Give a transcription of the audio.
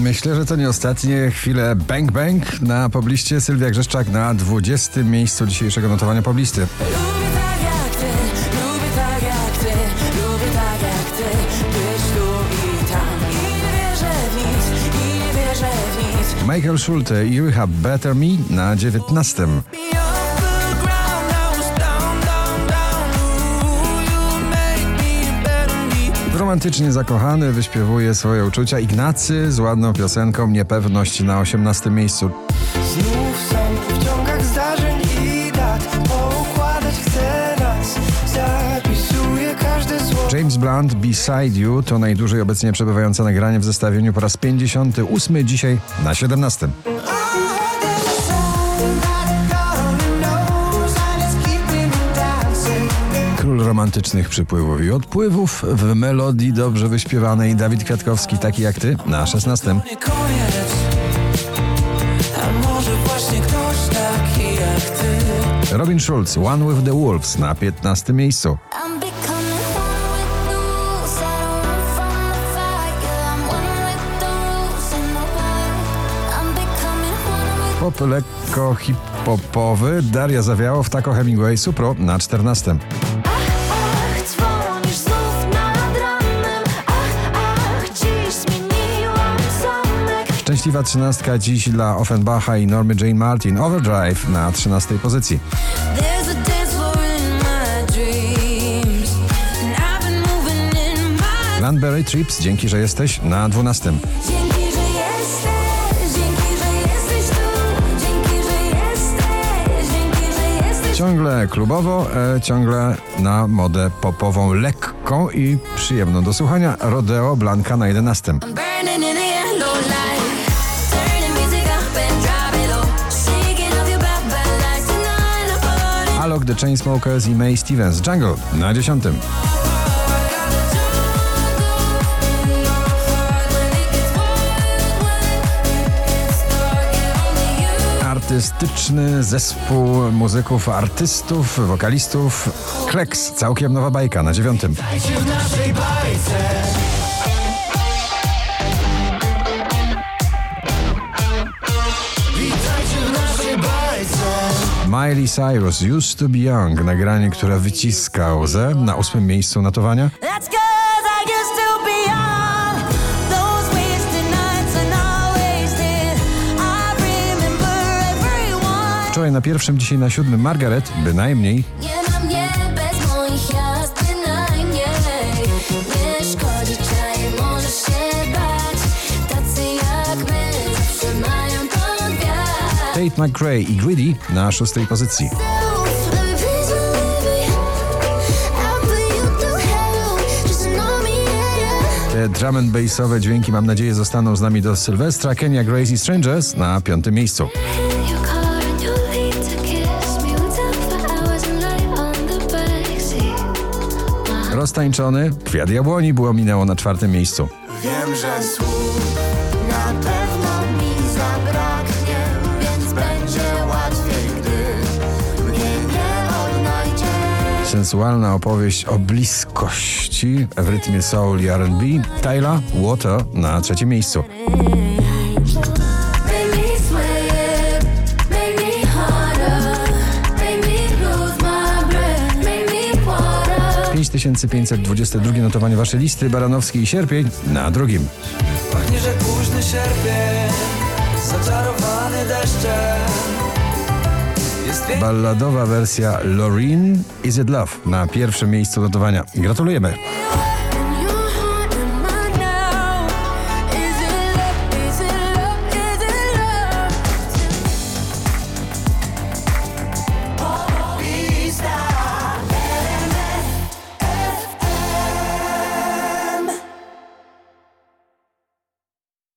Myślę, że to nie ostatnie chwile Bang Bang na pobliście Sylwia Grzeszczak na 20. miejscu dzisiejszego notowania poblisty. Michael Schulte i Rehab Better Me na 19. Romantycznie zakochany wyśpiewuje swoje uczucia Ignacy z ładną piosenką Niepewność na 18. miejscu. Znów w ciągach zdarzeń i dat Poukładać chcę nas Zapisuję każde słowo James Blunt Beside You to najdłużej obecnie przebywające nagranie w zestawieniu po raz 58, dzisiaj na 17. Król romantycznych przypływów i odpływów w melodii dobrze wyśpiewanej Dawid Kwiatkowski, taki jak ty, na 16. Nie koniec A może właśnie ktoś taki jak ty Robin Schulz, One with the Wolves na 15 miejscu. Pop lekko hip-hopowy Daria Zawiało w Taco Hemingway Supro na 14. Szczęśliwa trzynastka dziś dla Offenbacha i Normy Jane Martin Overdrive na 13 pozycji. Landberry Trips, dzięki, że jesteś na 12. Dzięki, że jesteś. Dzięki, że jesteś tu. Dzięki, że jesteś. Dzięki, że jesteś Ciągle klubowo, e, ciągle na modę popową, lekką i przyjemną do słuchania. Rodeo Blanka na 11. Alok The Chainsmokers i May Stevens Jungle na 10. Artystyczny zespół muzyków, artystów, wokalistów Kleks, całkiem nowa bajka na dziewiątym. Miley Cyrus Used to be Young, nagranie, które wyciska łzę na ósmym miejscu notowania. Wczoraj na pierwszym, dzisiaj na siódmym Margaret, bynajmniej. Tate McRae i Greedy na szóstej pozycji. Te drum and bassowe dźwięki, mam nadzieję, zostaną z nami do Sylwestra. Kenya Gracie Strangers na piątym miejscu. Roztańczony Kwiat Jabłoni było minęło na czwartym miejscu. Wiem, że Sensualna opowieść o bliskości w rytmie soul i R&B. Tyla Water na trzecim miejscu. 5522 notowanie waszej listy. Baranowski i Sierpień na drugim. Pachnie, że późny sierpień Zaczarowany deszczem Balladowa wersja Loreen Is It Love na pierwszym miejscu notowania. Gratulujemy.